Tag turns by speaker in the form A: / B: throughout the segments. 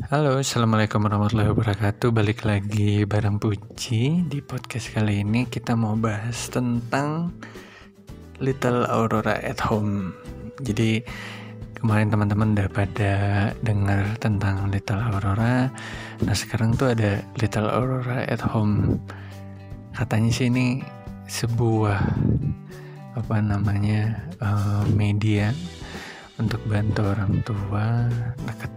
A: Halo, Assalamualaikum warahmatullahi wabarakatuh. Balik lagi bareng Puji. Di podcast kali ini kita mau bahas tentang Little Aurora at Home. Jadi kemarin teman-teman udah pada dengar tentang Little Aurora. Nah sekarang tuh ada Little Aurora at Home. Katanya sih ini sebuah apa namanya uh, media untuk bantu orang tua. Dekat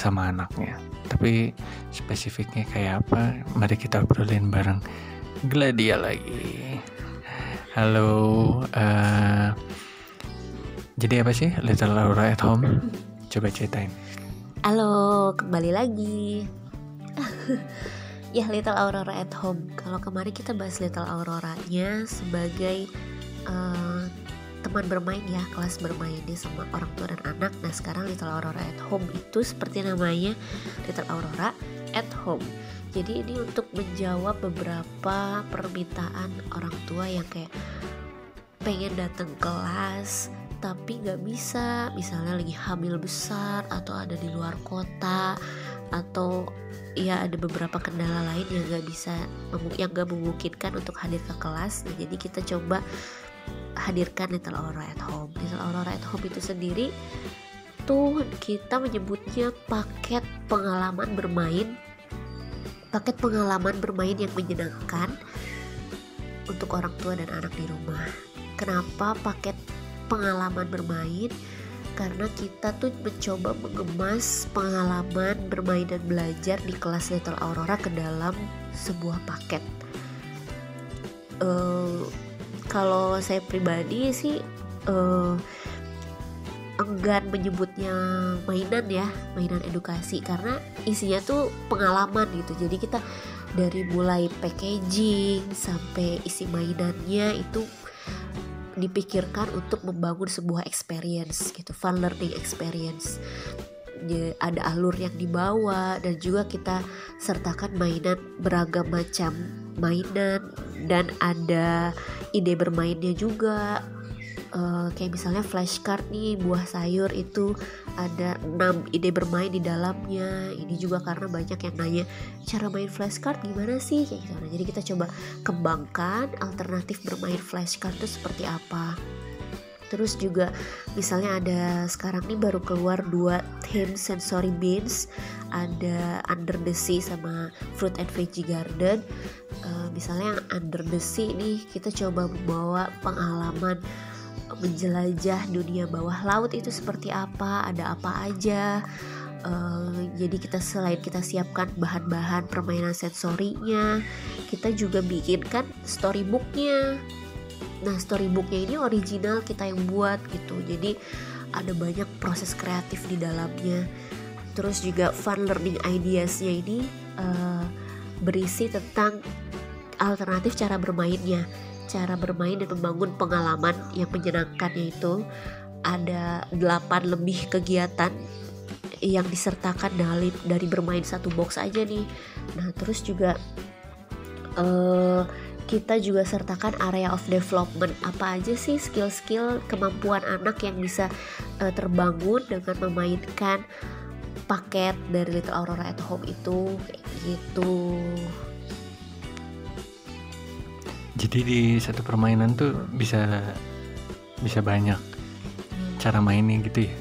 A: sama anaknya. Tapi spesifiknya kayak apa? Mari kita obrolin bareng Gladia lagi. Halo, uh, jadi apa sih Little Laura at Home? Coba ceritain.
B: Halo, kembali lagi. ya Little Aurora at Home. Kalau kemarin kita bahas Little Aurora-nya sebagai uh, teman bermain ya kelas bermainnya sama orang tua dan anak. Nah sekarang Little Aurora at Home itu seperti namanya Little Aurora at Home. Jadi ini untuk menjawab beberapa permintaan orang tua yang kayak pengen datang kelas tapi nggak bisa. Misalnya lagi hamil besar atau ada di luar kota atau ya ada beberapa kendala lain yang nggak bisa yang nggak memungkinkan untuk hadir ke kelas. Nah, jadi kita coba hadirkan Little Aurora at Home. Little Aurora at Home itu sendiri tuh kita menyebutnya paket pengalaman bermain paket pengalaman bermain yang menyenangkan untuk orang tua dan anak di rumah. Kenapa paket pengalaman bermain? Karena kita tuh mencoba mengemas pengalaman bermain dan belajar di kelas Little Aurora ke dalam sebuah paket. Uh, kalau saya pribadi sih uh, enggan menyebutnya mainan ya mainan edukasi. Karena isinya tuh pengalaman gitu. Jadi kita dari mulai packaging sampai isi mainannya itu dipikirkan untuk membangun sebuah experience gitu fun learning experience. Ada alur yang dibawa dan juga kita sertakan mainan beragam macam mainan dan ada ide bermainnya juga. Uh, kayak misalnya flashcard nih buah sayur itu ada 6 ide bermain di dalamnya. Ini juga karena banyak yang nanya cara main flashcard gimana sih? Kayak gitu. Nah, jadi kita coba kembangkan alternatif bermain flashcard itu seperti apa terus juga misalnya ada sekarang nih baru keluar dua theme sensory beans. Ada under the sea sama fruit and veggie garden. Uh, misalnya yang under the sea nih kita coba membawa pengalaman menjelajah dunia bawah laut itu seperti apa ada apa aja. Uh, jadi kita selain kita siapkan bahan-bahan permainan sensorinya kita juga bikinkan storybooknya Nah storybooknya ini original kita yang buat gitu. Jadi ada banyak proses kreatif di dalamnya. Terus juga fun learning ideasnya ini uh, berisi tentang alternatif cara bermainnya. Cara bermain dan membangun pengalaman yang menyenangkan yaitu Ada 8 lebih kegiatan yang disertakan dari, dari bermain satu box aja nih. Nah terus juga uh, kita juga sertakan area of development apa aja sih skill-skill kemampuan anak yang bisa uh, terbangun dengan memainkan paket dari Little Aurora at Home itu kayak gitu.
A: Jadi di satu permainan tuh bisa bisa banyak cara mainnya gitu ya.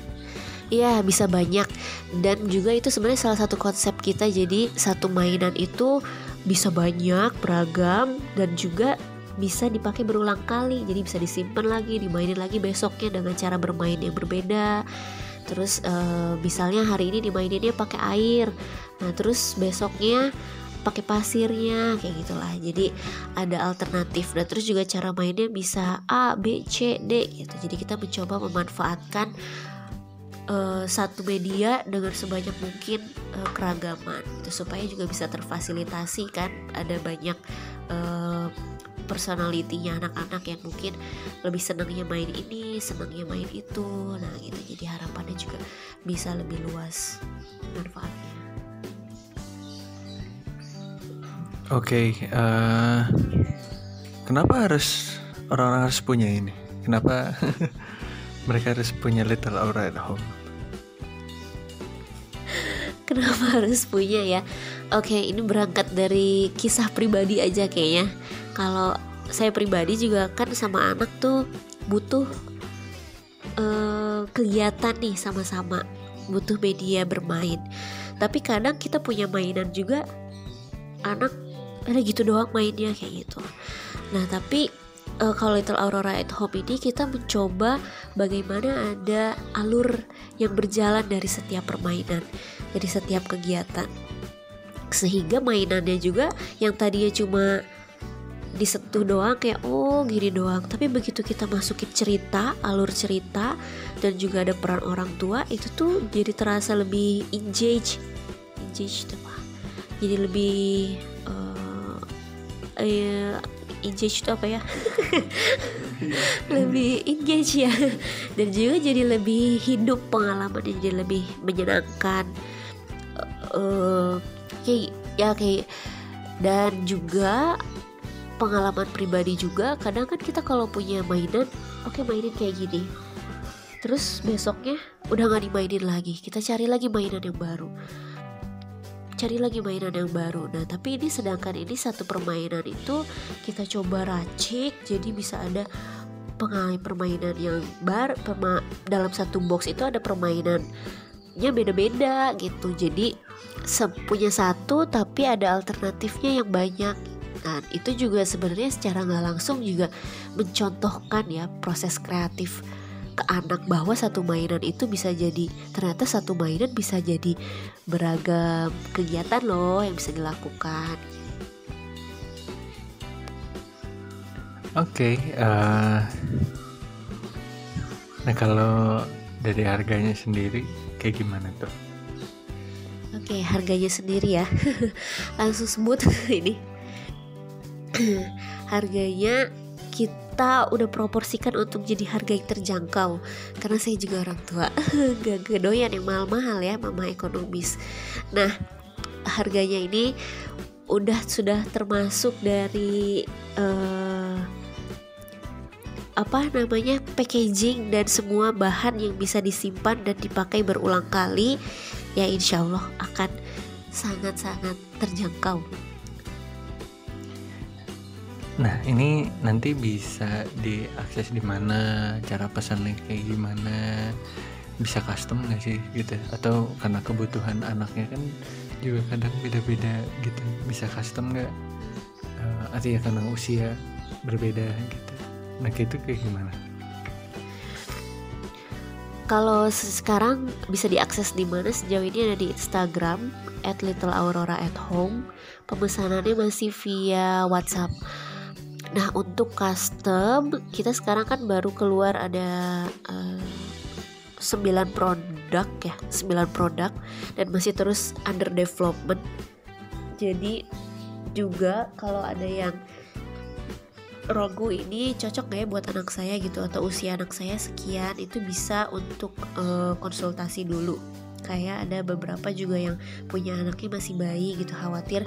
B: Iya bisa banyak dan juga itu sebenarnya salah satu konsep kita jadi satu mainan itu bisa banyak beragam dan juga bisa dipakai berulang kali. Jadi bisa disimpan lagi dimainin lagi besoknya dengan cara bermain yang berbeda. Terus uh, misalnya hari ini dimaininnya pakai air. Nah terus besoknya pakai pasirnya kayak gitulah. Jadi ada alternatif. Dan terus juga cara mainnya bisa A B C D gitu. Jadi kita mencoba memanfaatkan uh, satu media dengan sebanyak mungkin uh, keragaman. Itu supaya juga bisa terfasilitasi kan ada banyak uh, personalitinya anak-anak yang mungkin lebih senangnya main ini senangnya main itu. Nah gitu. Jadi harapannya juga bisa lebih luas manfaatnya.
A: Oke okay, uh, kenapa harus orang-orang harus punya ini? Kenapa mereka harus punya little aura at home
B: kenapa harus punya ya? Oke ini berangkat dari kisah pribadi aja kayaknya. Kalau saya pribadi juga kan sama anak tuh butuh uh, kegiatan nih sama-sama. Butuh media bermain. Tapi kadang kita punya mainan juga anak ada gitu doang mainnya kayak gitu. Nah tapi uh, kalau Little Aurora at Home ini kita mencoba bagaimana ada alur yang berjalan dari setiap permainan, dari setiap kegiatan. Sehingga mainannya juga yang tadinya cuma disentuh doang kayak oh gini doang. Tapi begitu kita masukin cerita alur cerita dan juga ada peran orang tua itu tuh jadi terasa lebih engage. Engage apa? Jadi lebih uh, uh, engage itu apa ya lebih engage ya. Dan juga jadi lebih hidup pengalaman jadi lebih menyenangkan. Uh, kayak ya kayak dan juga pengalaman pribadi juga kadang kan kita kalau punya mainan oke okay, mainin kayak gini. Terus besoknya udah nggak dimainin lagi. Kita cari lagi mainan yang baru cari lagi mainan yang baru. Nah, tapi ini sedangkan ini satu permainan itu kita coba racik jadi bisa ada pengalih permainan yang bar perma, dalam satu box itu ada permainannya beda-beda gitu. Jadi punya satu tapi ada alternatifnya yang banyak. Nah, itu juga sebenarnya secara nggak langsung juga mencontohkan ya proses kreatif ke anak bahwa satu mainan itu bisa jadi ternyata satu mainan bisa jadi beragam kegiatan loh yang bisa dilakukan.
A: Oke, okay, uh, eh, nah kalau dari harganya sendiri kayak gimana tuh?
B: Oke, okay, harganya sendiri ya, langsung sebut ini. harganya kita udah proporsikan untuk jadi harga yang terjangkau. Karena saya juga orang tua. Gak, gak doyan yang mahal-mahal ya mama ekonomis. Nah harganya ini udah sudah termasuk dari uh, apa namanya packaging dan semua bahan yang bisa disimpan dan dipakai berulang kali ya insya Allah akan sangat-sangat terjangkau
A: Nah, ini nanti bisa diakses di mana, cara pesannya kayak gimana, bisa custom nggak sih gitu? Atau karena kebutuhan anaknya kan juga kadang beda-beda gitu, bisa custom nggak? Uh, atau ya karena usia berbeda gitu. Nah, itu kayak gimana?
B: Kalau sekarang bisa diakses di mana sejauh ini ada di Instagram at Little Aurora at Home. Pemesanannya masih via WhatsApp Nah untuk custom kita sekarang kan baru keluar ada uh, 9 produk ya 9 produk dan masih terus under development. Jadi juga kalau ada yang ragu ini cocok gak ya buat anak saya gitu atau usia anak saya sekian itu bisa untuk uh, konsultasi dulu kayak ada beberapa juga yang punya anaknya masih bayi gitu khawatir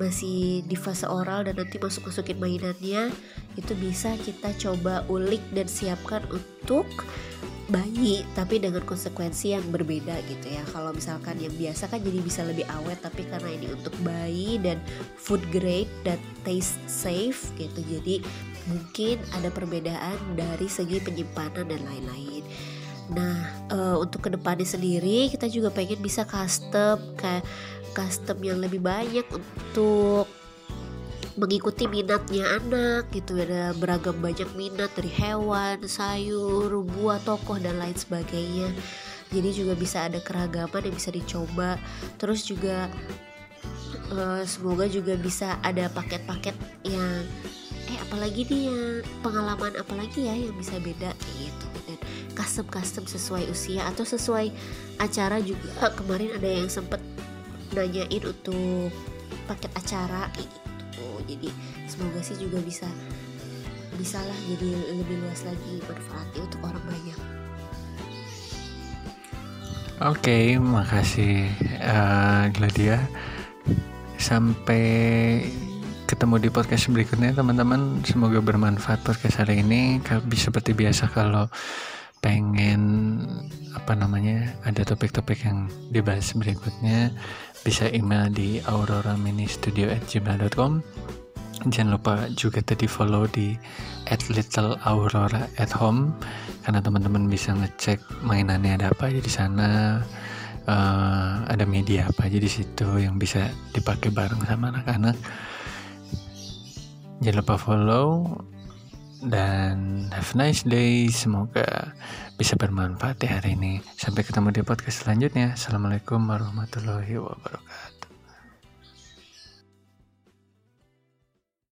B: masih di fase oral dan nanti masuk masukin mainannya itu bisa kita coba ulik dan siapkan untuk bayi tapi dengan konsekuensi yang berbeda gitu ya. Kalau misalkan yang biasa kan jadi bisa lebih awet tapi karena ini untuk bayi dan food grade dan taste safe gitu jadi mungkin ada perbedaan dari segi penyimpanan dan lain-lain uh, untuk ke depannya sendiri kita juga pengen bisa custom kayak custom yang lebih banyak untuk mengikuti minatnya anak gitu ada beragam banyak minat dari hewan, sayur, buah, tokoh dan lain sebagainya. Jadi juga bisa ada keragaman yang bisa dicoba. Terus juga uh, semoga juga bisa ada paket-paket yang eh apalagi nih yang pengalaman apalagi ya yang bisa beda gitu dan custom custom sesuai usia atau sesuai acara juga. Ah, kemarin ada yang sempet nanyain untuk paket acara kayak gitu. Jadi semoga sih juga bisa bisa lah jadi lebih luas lagi manfaatnya untuk orang banyak.
A: Oke okay, makasih uh, Gladia. Sampai ketemu di podcast berikutnya teman-teman. Semoga bermanfaat podcast hari ini. Seperti biasa kalau pengen apa namanya ada topik-topik yang dibahas berikutnya bisa email di aurora-mini-studio@gmail.com jangan lupa juga tadi follow di at little aurora at home karena teman-teman bisa ngecek mainannya ada apa aja di sana uh, ada media apa aja di situ yang bisa dipakai bareng sama anak-anak. Jangan lupa follow dan have a nice day. Semoga bisa bermanfaat ya hari ini. Sampai ketemu di podcast selanjutnya. Assalamualaikum warahmatullahi wabarakatuh